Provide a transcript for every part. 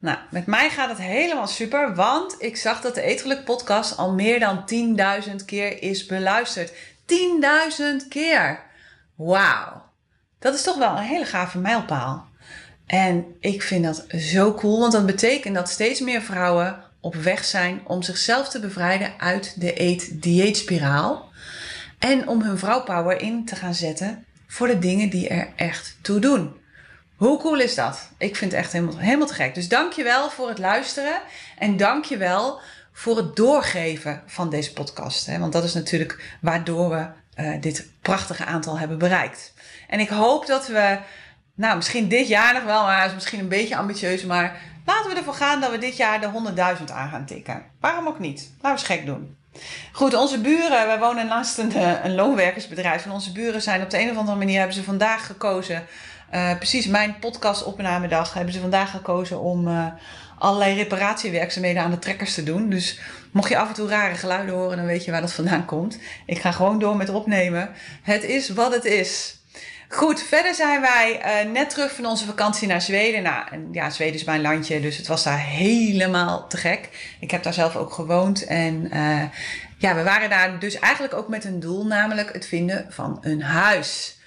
Nou, met mij gaat het helemaal super, want ik zag dat de Eetgeluk podcast al meer dan 10.000 keer is beluisterd. 10.000 keer! Wauw! Dat is toch wel een hele gave mijlpaal. En ik vind dat zo cool, want dat betekent dat steeds meer vrouwen op weg zijn om zichzelf te bevrijden uit de eet-dieetspiraal. En om hun vrouwpower in te gaan zetten voor de dingen die er echt toe doen. Hoe cool is dat? Ik vind het echt helemaal, helemaal te gek. Dus dankjewel voor het luisteren. En dankjewel voor het doorgeven van deze podcast. Hè? Want dat is natuurlijk waardoor we uh, dit prachtige aantal hebben bereikt. En ik hoop dat we, nou misschien dit jaar nog wel, maar is misschien een beetje ambitieus. Maar laten we ervoor gaan dat we dit jaar de 100.000 aan gaan tikken. Waarom ook niet? Laten we eens gek doen. Goed, onze buren, wij wonen naast een, eh, een loonwerkersbedrijf. En onze buren zijn op de een of andere manier hebben ze vandaag gekozen uh, precies mijn podcastopnamedag hebben ze vandaag gekozen om uh, allerlei reparatiewerkzaamheden aan de trekkers te doen. Dus mocht je af en toe rare geluiden horen, dan weet je waar dat vandaan komt. Ik ga gewoon door met opnemen. Het is wat het is. Goed, verder zijn wij uh, net terug van onze vakantie naar Zweden. Nou, ja, Zweden is mijn landje, dus het was daar helemaal te gek. Ik heb daar zelf ook gewoond en ja, we waren daar dus eigenlijk ook met een doel, namelijk het vinden van een huis.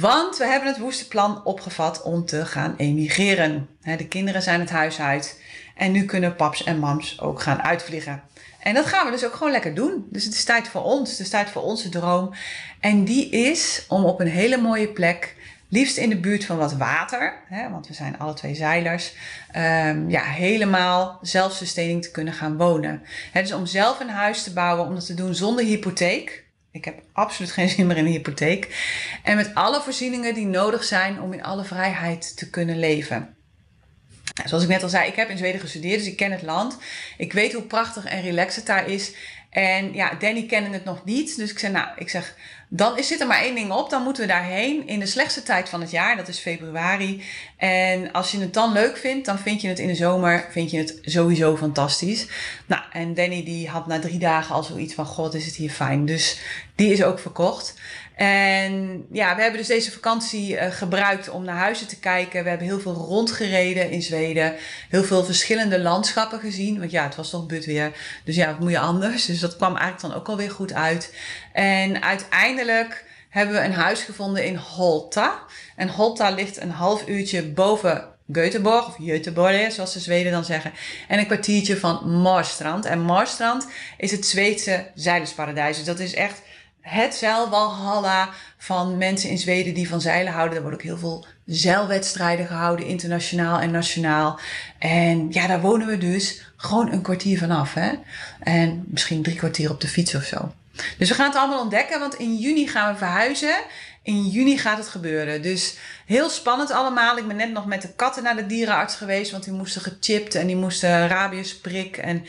Want we hebben het woeste plan opgevat om te gaan emigreren. De kinderen zijn het huis uit. En nu kunnen paps en mams ook gaan uitvliegen. En dat gaan we dus ook gewoon lekker doen. Dus het is tijd voor ons. Het is tijd voor onze droom. En die is om op een hele mooie plek, liefst in de buurt van wat water, hè, want we zijn alle twee zeilers, um, ja, helemaal zelfsustaining te kunnen gaan wonen. Dus om zelf een huis te bouwen, om dat te doen zonder hypotheek. Ik heb absoluut geen zin meer in een hypotheek. En met alle voorzieningen die nodig zijn om in alle vrijheid te kunnen leven. Zoals ik net al zei, ik heb in Zweden gestudeerd, dus ik ken het land. Ik weet hoe prachtig en relaxed het daar is. En ja, Danny kende het nog niet. Dus ik zei, nou, ik zeg, dan is, zit er maar één ding op. Dan moeten we daarheen in de slechtste tijd van het jaar. Dat is februari. En als je het dan leuk vindt, dan vind je het in de zomer vind je het sowieso fantastisch. Nou, en Danny die had na drie dagen al zoiets van, god, is het hier fijn. Dus die is ook verkocht. En ja, we hebben dus deze vakantie uh, gebruikt om naar huizen te kijken. We hebben heel veel rondgereden in Zweden. Heel veel verschillende landschappen gezien. Want ja, het was toch budweer. Dus ja, wat moet je anders? Dus dat kwam eigenlijk dan ook alweer goed uit. En uiteindelijk hebben we een huis gevonden in Holta. En Holta ligt een half uurtje boven Göteborg, of Göteborg, zoals de Zweden dan zeggen. En een kwartiertje van Marstrand. En Marstrand is het Zweedse zeilersparadijs. Dus dat is echt het zeilwalhalla van mensen in Zweden die van zeilen houden. Er worden ook heel veel zeilwedstrijden gehouden, internationaal en nationaal. En ja, daar wonen we dus gewoon een kwartier vanaf. Hè? En misschien drie kwartier op de fiets of zo. Dus we gaan het allemaal ontdekken, want in juni gaan we verhuizen. In juni gaat het gebeuren. Dus heel spannend allemaal. Ik ben net nog met de katten naar de dierenarts geweest, want die moesten gechipt en die moesten rabiesprik. En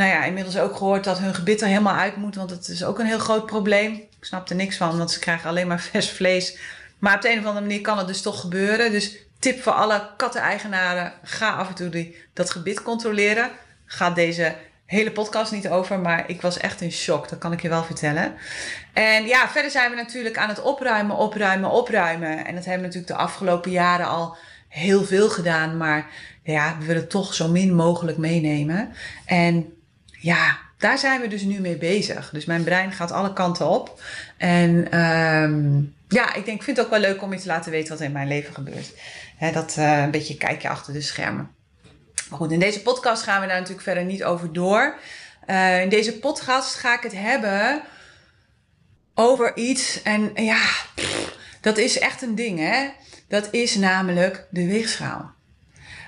nou ja, inmiddels ook gehoord dat hun gebit er helemaal uit moet, want dat is ook een heel groot probleem. Ik snap er niks van, want ze krijgen alleen maar vers vlees. Maar op de een of andere manier kan het dus toch gebeuren. Dus tip voor alle katteneigenaren, ga af en toe die, dat gebit controleren. Gaat deze hele podcast niet over, maar ik was echt in shock, dat kan ik je wel vertellen. En ja, verder zijn we natuurlijk aan het opruimen, opruimen, opruimen. En dat hebben we natuurlijk de afgelopen jaren al heel veel gedaan, maar ja, we willen toch zo min mogelijk meenemen. En ja, daar zijn we dus nu mee bezig. Dus mijn brein gaat alle kanten op. En um, ja, ik denk, vind het ook wel leuk om je te laten weten wat er in mijn leven gebeurt. Dat uh, een beetje kijkje achter de schermen. Maar goed, in deze podcast gaan we daar natuurlijk verder niet over door. Uh, in deze podcast ga ik het hebben over iets. En ja, dat is echt een ding, hè? Dat is namelijk de weegschaal.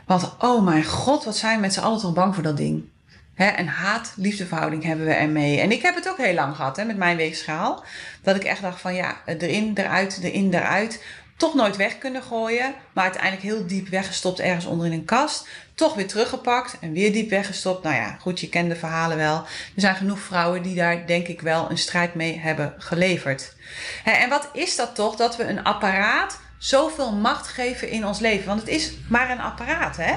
Want oh mijn god, wat zijn z'n allen toch bang voor dat ding. He, een haat-liefdeverhouding hebben we ermee. En ik heb het ook heel lang gehad hè, met mijn weegschaal. Dat ik echt dacht van ja, erin, eruit, erin, eruit. Toch nooit weg kunnen gooien. Maar uiteindelijk heel diep weggestopt ergens onder in een kast. toch weer teruggepakt en weer diep weggestopt. Nou ja, goed, je kent de verhalen wel. Er zijn genoeg vrouwen die daar denk ik wel een strijd mee hebben geleverd. En wat is dat toch dat we een apparaat zoveel macht geven in ons leven? Want het is maar een apparaat, hè?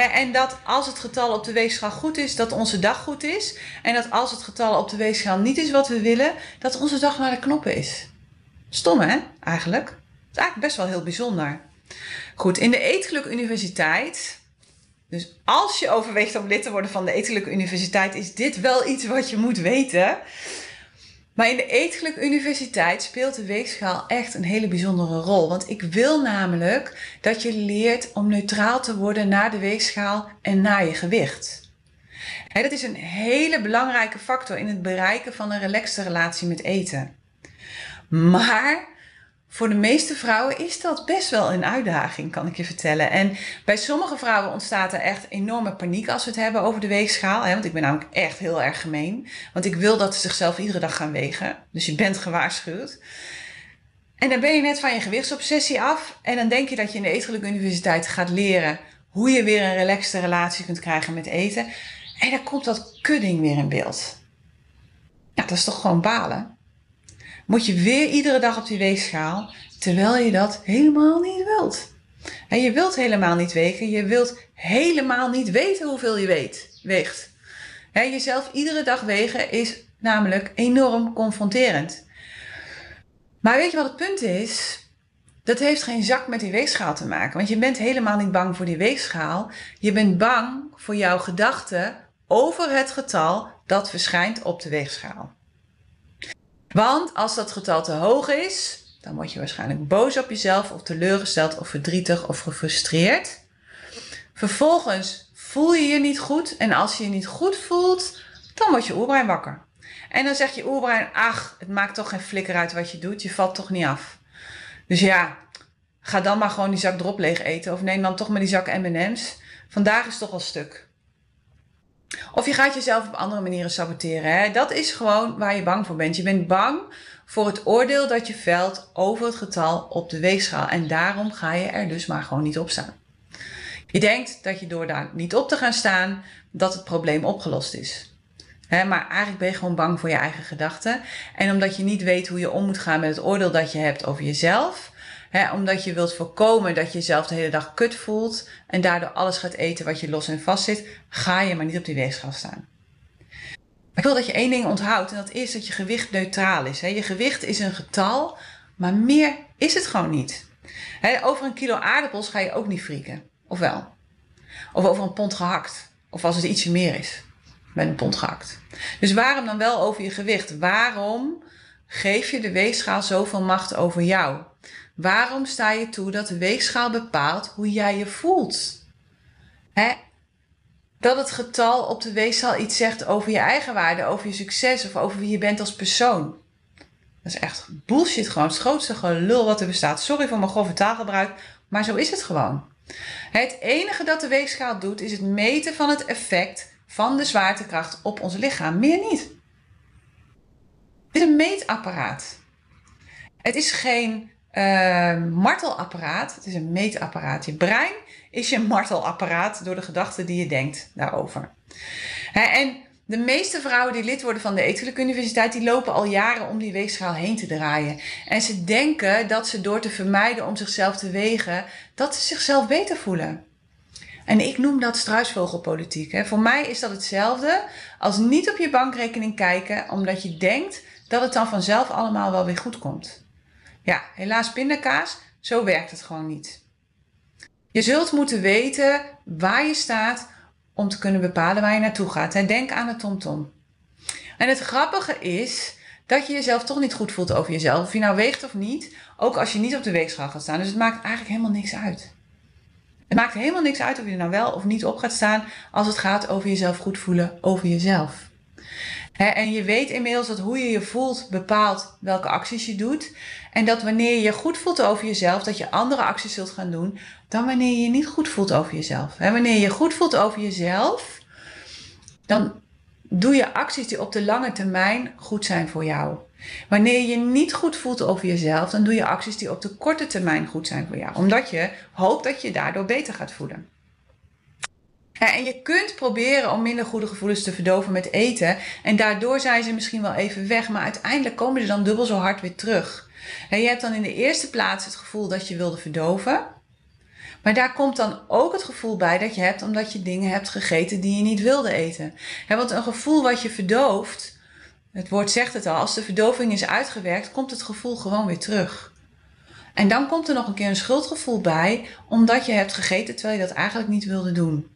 En dat als het getal op de weegschaal goed is, dat onze dag goed is. En dat als het getal op de weegschaal niet is wat we willen, dat onze dag naar de knoppen is. Stom hè, eigenlijk? Het is eigenlijk best wel heel bijzonder. Goed, in de Eetgeluk Universiteit. Dus als je overweegt om lid te worden van de Eetgeluk Universiteit, is dit wel iets wat je moet weten. Maar in de Eetgeluk Universiteit speelt de weegschaal echt een hele bijzondere rol. Want ik wil namelijk dat je leert om neutraal te worden naar de weegschaal en naar je gewicht. dat is een hele belangrijke factor in het bereiken van een relaxte relatie met eten. Maar voor de meeste vrouwen is dat best wel een uitdaging, kan ik je vertellen. En bij sommige vrouwen ontstaat er echt enorme paniek als we het hebben over de weegschaal. Hè? Want ik ben namelijk echt heel erg gemeen. Want ik wil dat ze zichzelf iedere dag gaan wegen. Dus je bent gewaarschuwd. En dan ben je net van je gewichtsobsessie af. En dan denk je dat je in de Eetgelijke Universiteit gaat leren hoe je weer een relaxte relatie kunt krijgen met eten. En dan komt dat kudding weer in beeld. Ja, dat is toch gewoon balen? Moet je weer iedere dag op die weegschaal, terwijl je dat helemaal niet wilt. En je wilt helemaal niet wegen, je wilt helemaal niet weten hoeveel je weegt. Jezelf iedere dag wegen is namelijk enorm confronterend. Maar weet je wat het punt is? Dat heeft geen zak met die weegschaal te maken. Want je bent helemaal niet bang voor die weegschaal. Je bent bang voor jouw gedachten over het getal dat verschijnt op de weegschaal. Want als dat getal te hoog is, dan word je waarschijnlijk boos op jezelf of teleurgesteld of verdrietig of gefrustreerd. Vervolgens voel je je niet goed en als je je niet goed voelt, dan wordt je oerbrein wakker. En dan zegt je oerbrein, ach, het maakt toch geen flikker uit wat je doet, je valt toch niet af. Dus ja, ga dan maar gewoon die zak drop leeg eten of neem dan toch maar die zak M&M's. Vandaag is toch al stuk. Of je gaat jezelf op andere manieren saboteren. Hè? Dat is gewoon waar je bang voor bent. Je bent bang voor het oordeel dat je velt over het getal op de weegschaal. En daarom ga je er dus maar gewoon niet op staan. Je denkt dat je door daar niet op te gaan staan, dat het probleem opgelost is. maar eigenlijk ben je gewoon bang voor je eigen gedachten. En omdat je niet weet hoe je om moet gaan met het oordeel dat je hebt over jezelf, omdat je wilt voorkomen dat je jezelf de hele dag kut voelt en daardoor alles gaat eten wat je los en vast zit, ga je maar niet op die weegschaal staan. Ik wil dat je één ding onthoudt en dat is dat je gewicht neutraal is. Je gewicht is een getal, maar meer is het gewoon niet. over een kilo aardappels ga je ook niet frieken. Of wel? Of over een pond gehakt. Of als het ietsje meer is. Met een pond gehakt. Dus waarom dan wel over je gewicht? Waarom geef je de weegschaal zoveel macht over jou? Waarom sta je toe dat de weegschaal bepaalt hoe jij je voelt? Hè? Dat het getal op de weegschaal iets zegt over je eigen waarde, over je succes of over wie je bent als persoon. Dat is echt bullshit gewoon. Het grootste gelul wat er bestaat. Sorry voor mijn grove taalgebruik, maar zo is het gewoon. Het enige dat de weegschaal doet is het meten van het effect van de zwaartekracht op ons lichaam. Meer niet. Het is een meetapparaat. Het is geen uh, martelapparaat. Het is een meetapparaat. Je brein is je martelapparaat door de gedachten die je denkt daarover. en de meeste vrouwen die lid worden van de Etelijke Universiteit, die lopen al jaren om die weegschaal heen te draaien. En ze denken dat ze door te vermijden om zichzelf te wegen, dat ze zichzelf beter voelen. En ik noem dat struisvogelpolitiek. Hè. Voor mij is dat hetzelfde als niet op je bankrekening kijken, omdat je denkt dat het dan vanzelf allemaal wel weer goed komt. Ja, helaas pindakaas, zo werkt het gewoon niet. Je zult moeten weten waar je staat om te kunnen bepalen waar je naartoe gaat. Denk aan de TomTom. En het grappige is dat je jezelf toch niet goed voelt over jezelf. Of je nou weegt of niet, ook als je niet op de weegschaal gaat staan. Dus het maakt eigenlijk helemaal niks uit. Het maakt helemaal niks uit of je er nou wel of niet op gaat staan als het gaat over jezelf goed voelen over jezelf en je weet inmiddels dat hoe je je voelt bepaalt welke acties je doet. En dat wanneer je goed voelt over jezelf, dat je andere acties zult gaan doen dan wanneer je je niet goed voelt over jezelf. He, wanneer je goed voelt over jezelf, dan doe je acties die op de lange termijn goed zijn voor jou. Wanneer je niet goed voelt over jezelf, dan doe je acties die op de korte termijn goed zijn voor jou. Omdat je hoopt dat je daardoor beter gaat voelen. En je kunt proberen om minder goede gevoelens te verdoven met eten. En daardoor zijn ze misschien wel even weg. Maar uiteindelijk komen ze dan dubbel zo hard weer terug. En je hebt dan in de eerste plaats het gevoel dat je wilde verdoven. Maar daar komt dan ook het gevoel bij dat je hebt omdat je dingen hebt gegeten die je niet wilde eten. want een gevoel wat je verdooft, het woord zegt het al, als de verdoving is uitgewerkt, komt het gevoel gewoon weer terug. En dan komt er nog een keer een schuldgevoel bij, omdat je hebt gegeten terwijl je dat eigenlijk niet wilde doen.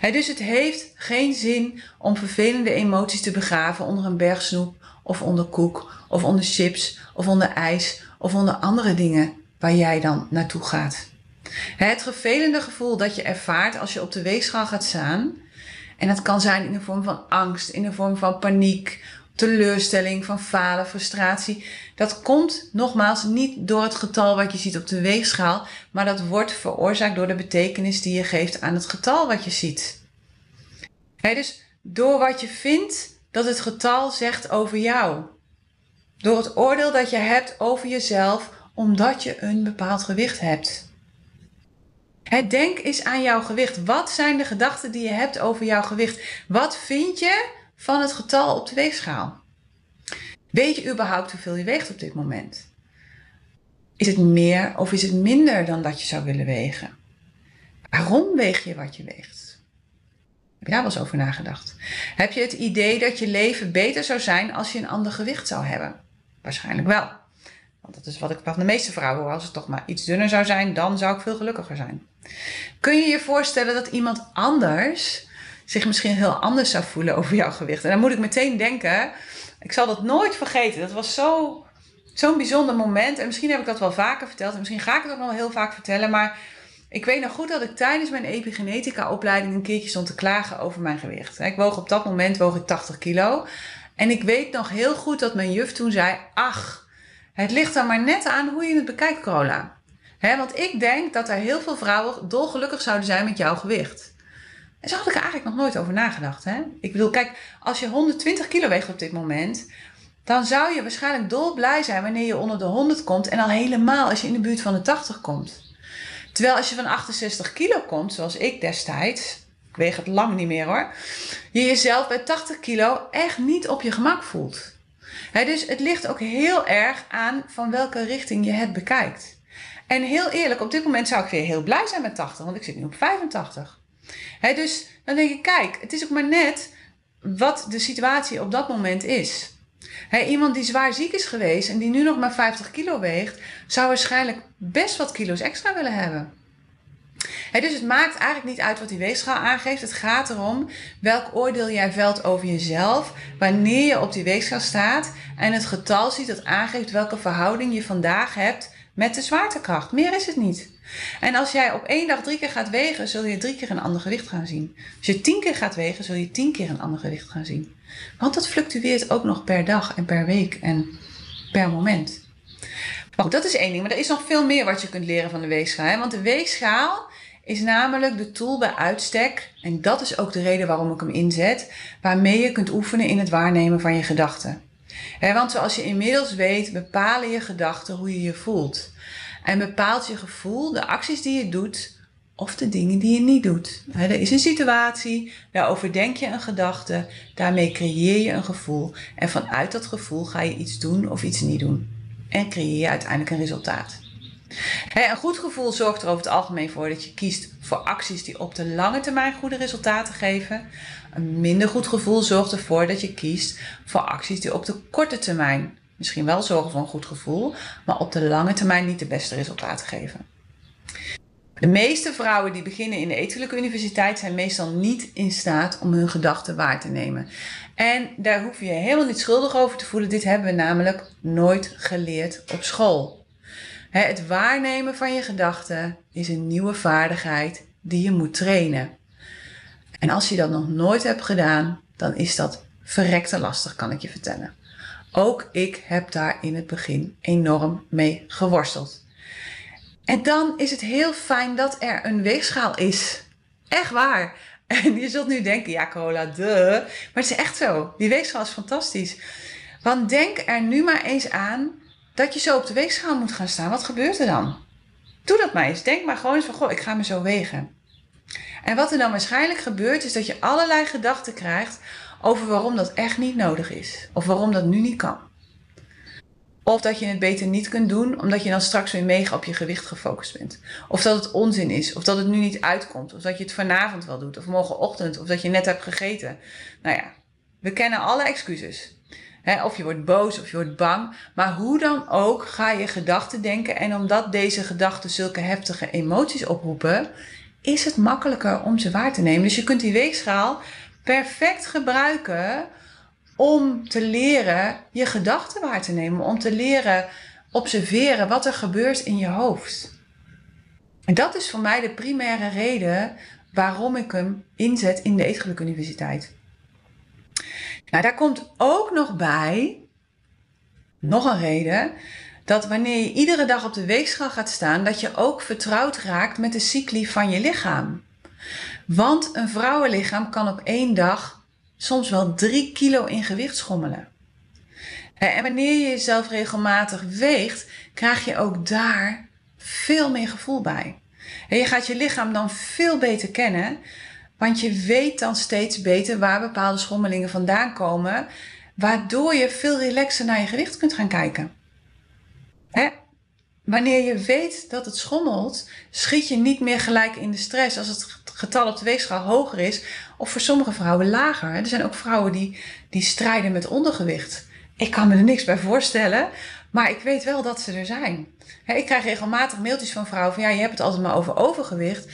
dus het heeft geen zin om vervelende emoties te begraven onder een berg snoep of onder koek of onder chips of onder ijs of onder andere dingen waar jij dan naartoe gaat. Het vervelende gevoel dat je ervaart als je op de weegschaal gaat staan. En dat kan zijn in de vorm van angst, in de vorm van paniek, teleurstelling, van falen, frustratie. Dat komt nogmaals niet door het getal wat je ziet op de weegschaal, maar dat wordt veroorzaakt door de betekenis die je geeft aan het getal wat je ziet. dus door wat je vindt dat het getal zegt over jou. Door het oordeel dat je hebt over jezelf omdat je een bepaald gewicht hebt. Het denk eens aan jouw gewicht. Wat zijn de gedachten die je hebt over jouw gewicht? Wat vind je van het getal op de weegschaal? Weet je überhaupt hoeveel je weegt op dit moment? Is het meer of is het minder dan dat je zou willen wegen? Waarom weeg je wat je weegt? Heb daar wel eens over nagedacht? Heb je het idee dat je leven beter zou zijn als je een ander gewicht zou hebben? Waarschijnlijk wel. Want dat is wat ik van de meeste vrouwen hoor. Als het toch maar iets dunner zou zijn, dan zou ik veel gelukkiger zijn. Kun je je voorstellen dat iemand anders zich misschien heel anders zou voelen over jouw gewicht? En dan moet ik meteen denken, ik zal dat nooit vergeten. Dat was zo, zo'n bijzonder moment. En misschien heb ik dat wel vaker verteld. En misschien ga ik het ook nog wel heel vaak vertellen. Maar ik weet nog goed dat ik tijdens mijn epigenetica opleiding een keertje stond te klagen over mijn gewicht. Ik woog op dat moment woog ik 80 kilo. En ik weet nog heel goed dat mijn juf toen zei: Ach, het ligt er maar net aan hoe je het bekijkt, Carola. want ik denk dat er heel veel vrouwen dolgelukkig zouden zijn met jouw gewicht. En zo had ik er eigenlijk nog nooit over nagedacht. Hè? Ik bedoel, kijk, als je 120 kilo weegt op dit moment, dan zou je waarschijnlijk dolblij zijn wanneer je onder de 100 komt en al helemaal als je in de buurt van de 80 komt. Terwijl als je van 68 kilo komt, zoals ik destijds, ik weeg het lang niet meer hoor, je jezelf bij 80 kilo echt niet op je gemak voelt dus het ligt ook heel erg aan van welke richting je het bekijkt. En heel eerlijk, op dit moment zou ik weer heel blij zijn met 80, want ik zit nu op 85. dus dan denk ik, kijk, het is ook maar net wat de situatie op dat moment is. Iemand die zwaar ziek is geweest en die nu nog maar 50 kilo weegt, zou waarschijnlijk best wat kilo's extra willen hebben dus het maakt eigenlijk niet uit wat die weegschaal aangeeft. Het gaat erom welk oordeel jij velt over jezelf wanneer je op die weegschaal staat en het getal ziet dat aangeeft welke verhouding je vandaag hebt met de zwaartekracht. Meer is het niet. En als jij op één dag drie keer gaat wegen, zul je drie keer een ander gewicht gaan zien. Als je tien keer gaat wegen, zul je tien keer een ander gewicht gaan zien. Want dat fluctueert ook nog per dag en per week en per moment. Maar dat is één ding. Maar er is nog veel meer wat je kunt leren van de weegschaal. Want de weegschaal is namelijk de tool bij uitstek, en dat is ook de reden waarom ik hem inzet, waarmee je kunt oefenen in het waarnemen van je gedachten. want zoals je inmiddels weet, bepalen je gedachten hoe je je voelt. En bepaalt je gevoel de acties die je doet of de dingen die je niet doet. er is een situatie, daarover denk je een gedachte, daarmee creëer je een gevoel. En vanuit dat gevoel ga je iets doen of iets niet doen. En creëer je uiteindelijk een resultaat een goed gevoel zorgt er over het algemeen voor dat je kiest voor acties die op de lange termijn goede resultaten geven. Een minder goed gevoel zorgt ervoor dat je kiest voor acties die op de korte termijn misschien wel zorgen voor een goed gevoel, maar op de lange termijn niet de beste resultaten geven. De meeste vrouwen die beginnen in de etelijke universiteit zijn meestal niet in staat om hun gedachten waar te nemen. En daar hoef je je helemaal niet schuldig over te voelen. Dit hebben we namelijk nooit geleerd op school. Het waarnemen van je gedachten is een nieuwe vaardigheid die je moet trainen. En als je dat nog nooit hebt gedaan, dan is dat verrekte lastig, kan ik je vertellen. Ook ik heb daar in het begin enorm mee geworsteld. En dan is het heel fijn dat er een weegschaal is. Echt waar. En je zult nu denken, ja cola, de. Maar het is echt zo. Die weegschaal is fantastisch. Want denk er nu maar eens aan dat je zo op de weegschaal moet gaan staan, wat gebeurt er dan? Doe dat maar eens. Denk maar gewoon eens van, goh, ik ga me zo wegen. En wat er dan waarschijnlijk gebeurt, is dat je allerlei gedachten krijgt over waarom dat echt niet nodig is. Of waarom dat nu niet kan. Of dat je het beter niet kunt doen, omdat je dan straks weer mega op je gewicht gefocust bent. Of dat het onzin is, of dat het nu niet uitkomt, of dat je het vanavond wel doet, of morgenochtend, of dat je net hebt gegeten. Nou ja, we kennen alle excuses. of je wordt boos of je wordt bang. Maar hoe dan ook ga je gedachten denken. En omdat deze gedachten zulke heftige emoties oproepen, is het makkelijker om ze waar te nemen. Dus je kunt die weegschaal perfect gebruiken om te leren je gedachten waar te nemen. Om te leren observeren wat er gebeurt in je hoofd. En dat is voor mij de primaire reden waarom ik hem inzet in de Eetgeluk Universiteit. Nou, daar komt ook nog bij, nog een reden, dat wanneer je iedere dag op de weegschaal gaat staan, dat je ook vertrouwd raakt met de cycli van je lichaam. Want een vrouwenlichaam kan op één dag soms wel drie kilo in gewicht schommelen. En wanneer je jezelf regelmatig weegt, krijg je ook daar veel meer gevoel bij. En je gaat je lichaam dan veel beter kennen, want je weet dan steeds beter waar bepaalde schommelingen vandaan komen, waardoor je veel relaxer naar je gewicht kunt gaan kijken. Hè? Wanneer je weet dat het schommelt, schiet je niet meer gelijk in de stress als het getal op de weegschaal hoger is, of voor sommige vrouwen lager. Er zijn ook vrouwen die, die strijden met ondergewicht. Ik kan me er niks bij voorstellen, maar ik weet wel dat ze er zijn. Ik krijg regelmatig mailtjes van vrouwen van ja, je hebt het altijd maar over overgewicht.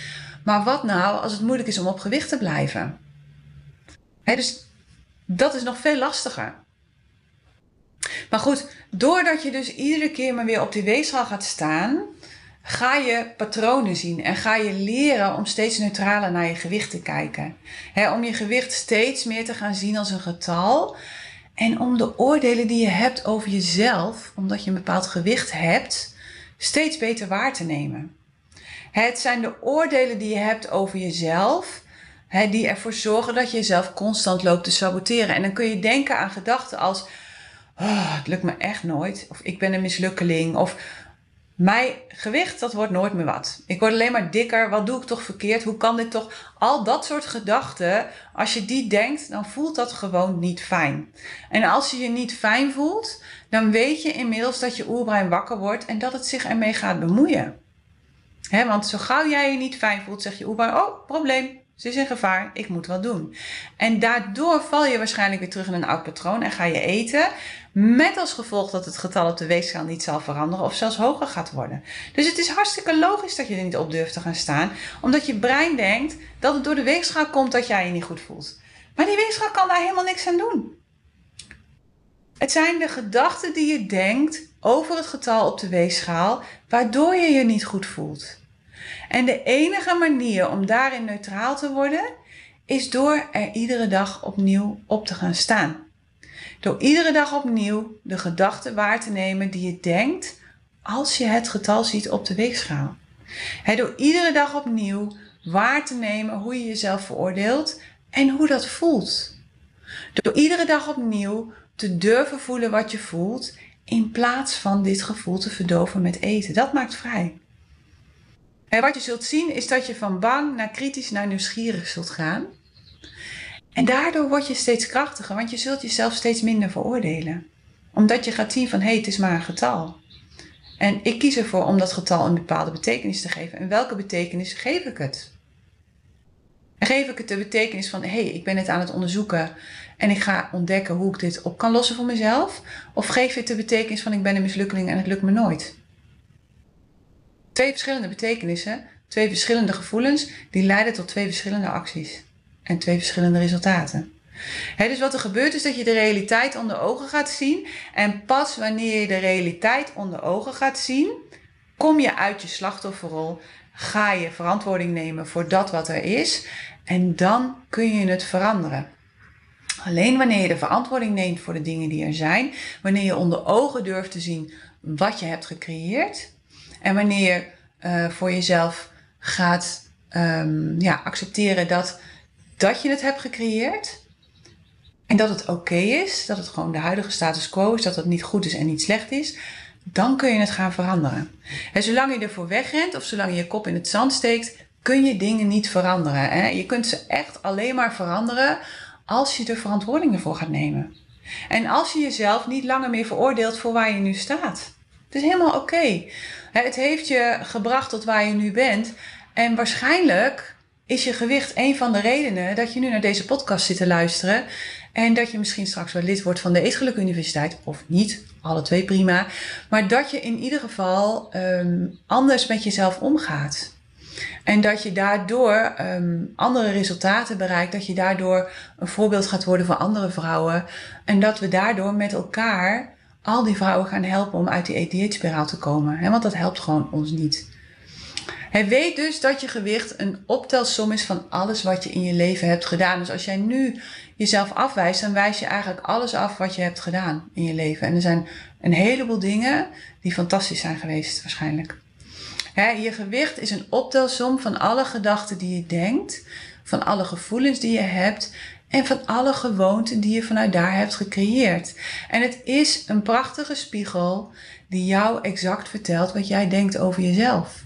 Maar wat nou als het moeilijk is om op gewicht te blijven? dus dat is nog veel lastiger. Maar goed, doordat je dus iedere keer maar weer op die weegschaal gaat staan, ga je patronen zien en ga je leren om steeds neutraler naar je gewicht te kijken. om je gewicht steeds meer te gaan zien als een getal. En om de oordelen die je hebt over jezelf, omdat je een bepaald gewicht hebt, steeds beter waar te nemen. Het zijn de oordelen die je hebt over jezelf, die ervoor zorgen dat je jezelf constant loopt te saboteren. En dan kun je denken aan gedachten als: oh, het lukt me echt nooit, of ik ben een mislukkeling, of mijn gewicht, dat wordt nooit meer wat. Ik word alleen maar dikker. Wat doe ik toch verkeerd? Hoe kan dit toch? Al dat soort gedachten, als je die denkt, dan voelt dat gewoon niet fijn. En als je je niet fijn voelt, dan weet je inmiddels dat je oerbrein wakker wordt en dat het zich ermee gaat bemoeien. He, want zo gauw jij je niet fijn voelt, zeg je oerbrein, oh, probleem. Ze is in gevaar, ik moet wat doen. En daardoor val je waarschijnlijk weer terug in een oud patroon en ga je eten. Met als gevolg dat het getal op de weegschaal niet zal veranderen of zelfs hoger gaat worden. Dus het is hartstikke logisch dat je er niet op durft te gaan staan. Omdat je brein denkt dat het door de weegschaal komt dat jij je niet goed voelt. Maar die weegschaal kan daar helemaal niks aan doen. Het zijn de gedachten die je denkt over het getal op de weegschaal, waardoor je je niet goed voelt. En de enige manier om daarin neutraal te worden, is door er iedere dag opnieuw op te gaan staan. Door iedere dag opnieuw de gedachten waar te nemen die je denkt als je het getal ziet op de weegschaal. door iedere dag opnieuw waar te nemen hoe je jezelf veroordeelt en hoe dat voelt. Door iedere dag opnieuw te durven voelen wat je voelt in plaats van dit gevoel te verdoven met eten. Dat maakt vrij. En wat je zult zien is dat je van bang naar kritisch naar nieuwsgierig zult gaan. En daardoor word je steeds krachtiger, want je zult jezelf steeds minder veroordelen. Omdat je gaat zien van hé, hey, het is maar een getal. En ik kies ervoor om dat getal een bepaalde betekenis te geven. En welke betekenis geef ik het? Geef ik het de betekenis van hé, hey, ik ben het aan het onderzoeken en ik ga ontdekken hoe ik dit op kan lossen voor mezelf? Of geef je het de betekenis van ik ben een mislukkeling en het lukt me nooit? Twee verschillende betekenissen, twee verschillende gevoelens, die leiden tot twee verschillende acties en twee verschillende resultaten. dus wat er gebeurt is dat je de realiteit onder ogen gaat zien. En pas wanneer je de realiteit onder ogen gaat zien, kom je uit je slachtofferrol. Ga je verantwoording nemen voor dat wat er is. En dan kun je het veranderen. Alleen wanneer je de verantwoording neemt voor de dingen die er zijn, wanneer je onder ogen durft te zien wat je hebt gecreëerd, en wanneer je uh, voor jezelf gaat um, ja, accepteren dat, dat je het hebt gecreëerd. En dat het oké is, dat het gewoon de huidige status quo is, dat het niet goed is en niet slecht is, dan kun je het gaan veranderen. En zolang je ervoor wegrent of zolang je je kop in het zand steekt, kun je dingen niet veranderen. Hè? Je kunt ze echt alleen maar veranderen als je de verantwoording ervoor gaat nemen. En als je jezelf niet langer meer veroordeelt voor waar je nu staat. Het is helemaal oké. Het heeft je gebracht tot waar je nu bent. En waarschijnlijk is je gewicht een van de redenen dat je nu naar deze podcast zit te luisteren. En dat je misschien straks wel lid wordt van de Eetgeluk Universiteit. Of niet, alle twee prima. Maar dat je in ieder geval ehm, anders met jezelf omgaat. En dat je daardoor um, andere resultaten bereikt. Dat je daardoor een voorbeeld gaat worden voor andere vrouwen. En dat we daardoor met elkaar al die vrouwen gaan helpen om uit die ADH-spiraal te komen. Hè? Want dat helpt gewoon ons niet. Hij weet dus dat je gewicht een optelsom is van alles wat je in je leven hebt gedaan. Dus als jij nu jezelf afwijst, dan wijs je eigenlijk alles af wat je hebt gedaan in je leven. En er zijn een heleboel dingen die fantastisch zijn geweest, waarschijnlijk. je gewicht is een optelsom van alle gedachten die je denkt, van alle gevoelens die je hebt en van alle gewoonten die je vanuit daar hebt gecreëerd. En het is een prachtige spiegel die jou exact vertelt wat jij denkt over jezelf.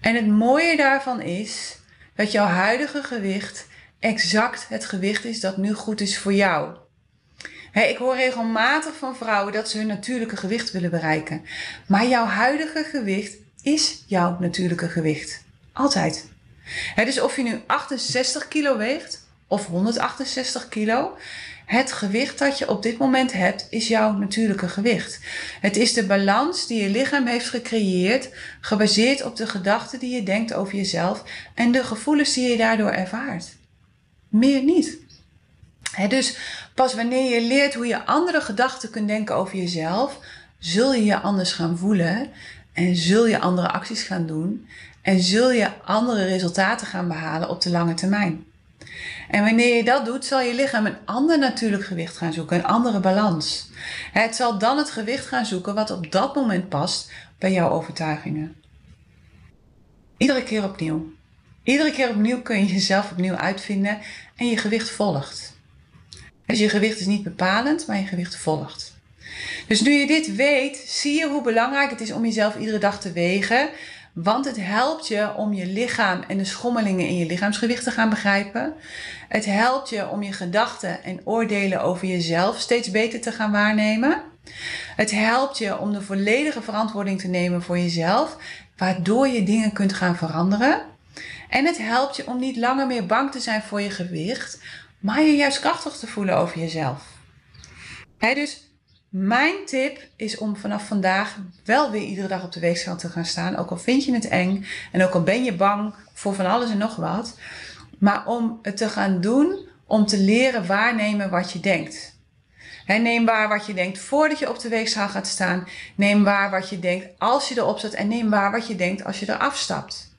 En het mooie daarvan is dat jouw huidige gewicht exact het gewicht is dat nu goed is voor jou. ik hoor regelmatig van vrouwen dat ze hun natuurlijke gewicht willen bereiken. Maar jouw huidige gewicht is jouw natuurlijke gewicht. Altijd. dus of je nu 68 kilo weegt of 168 kilo, het gewicht dat je op dit moment hebt, is jouw natuurlijke gewicht. Het is de balans die je lichaam heeft gecreëerd, gebaseerd op de gedachten die je denkt over jezelf en de gevoelens die je daardoor ervaart. Meer niet. dus pas wanneer je leert hoe je andere gedachten kunt denken over jezelf, zul je je anders gaan voelen en zul je andere acties gaan doen en zul je andere resultaten gaan behalen op de lange termijn. En wanneer je dat doet, zal je lichaam een ander natuurlijk gewicht gaan zoeken, een andere balans. Het zal dan het gewicht gaan zoeken wat op dat moment past bij jouw overtuigingen. Iedere keer opnieuw. Iedere keer opnieuw kun je jezelf opnieuw uitvinden en je gewicht volgt. Dus je gewicht is niet bepalend, maar je gewicht volgt. Dus nu je dit weet, zie je hoe belangrijk het is om jezelf iedere dag te wegen want het helpt je om je lichaam en de schommelingen in je lichaamsgewicht te gaan begrijpen. Het helpt je om je gedachten en oordelen over jezelf steeds beter te gaan waarnemen. Het helpt je om de volledige verantwoording te nemen voor jezelf, waardoor je dingen kunt gaan veranderen. En het helpt je om niet langer meer bang te zijn voor je gewicht, maar je juist krachtig te voelen over jezelf. He, dus mijn tip is om vanaf vandaag wel weer iedere dag op de weegschaal te gaan staan. Ook al vind je het eng en ook al ben je bang voor van alles en nog wat. Maar om het te gaan doen, om te leren waarnemen wat je denkt. neem waar wat je denkt voordat je op de weegschaal gaat staan. Neem waar wat je denkt als je erop zit. En neem waar wat je denkt als je eraf stapt.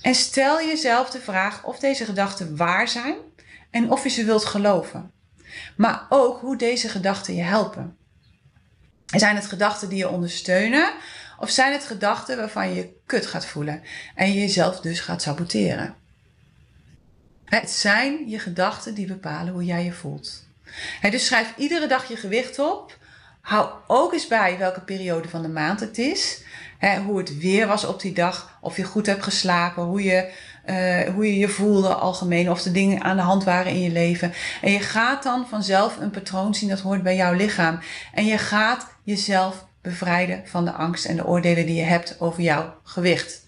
En stel jezelf de vraag of deze gedachten waar zijn en of je ze wilt geloven. Maar ook hoe deze gedachten je helpen. Zijn het gedachten die je ondersteunen? Of zijn het gedachten waarvan je je kut gaat voelen en je jezelf dus gaat saboteren? Het zijn je gedachten die bepalen hoe jij je voelt. Dus schrijf iedere dag je gewicht op. Hou ook eens bij welke periode van de maand het is. Hoe het weer was op die dag. Of je goed hebt geslapen. Hoe je uh, hoe je je voelde algemeen, of de dingen aan de hand waren in je leven. En je gaat dan vanzelf een patroon zien dat hoort bij jouw lichaam. En je gaat jezelf bevrijden van de angst en de oordelen die je hebt over jouw gewicht.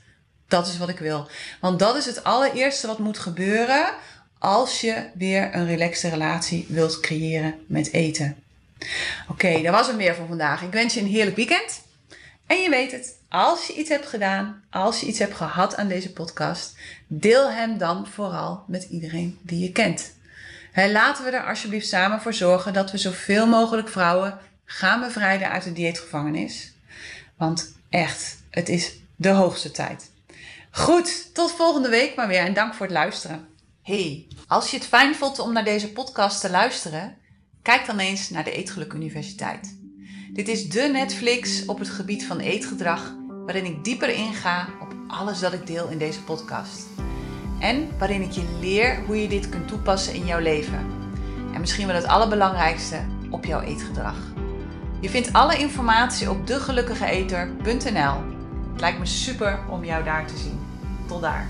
Dat is wat ik wil. Want dat is het allereerste wat moet gebeuren als je weer een relaxte relatie wilt creëren met eten. Oké, dat was het meer voor vandaag. Ik wens je een heerlijk weekend. En je weet het, als je iets hebt gedaan, als je iets hebt gehad aan deze podcast, deel hem dan vooral met iedereen die je kent. laten we er alsjeblieft samen voor zorgen dat we zoveel mogelijk vrouwen gaan bevrijden uit de dieetgevangenis. Want echt, het is de hoogste tijd. Goed, tot volgende week maar weer en dank voor het luisteren. Hey, als je het fijn vond om naar deze podcast te luisteren, kijk dan eens naar de Eetgeluk Universiteit. Dit is de Netflix op het gebied van eetgedrag, waarin ik dieper inga op alles dat ik deel in deze podcast. En waarin ik je leer hoe je dit kunt toepassen in jouw leven. En misschien wel het allerbelangrijkste, op jouw eetgedrag. Je vindt alle informatie op degelukkigeeter.nl. Het lijkt me super om jou daar te zien. Tot daar.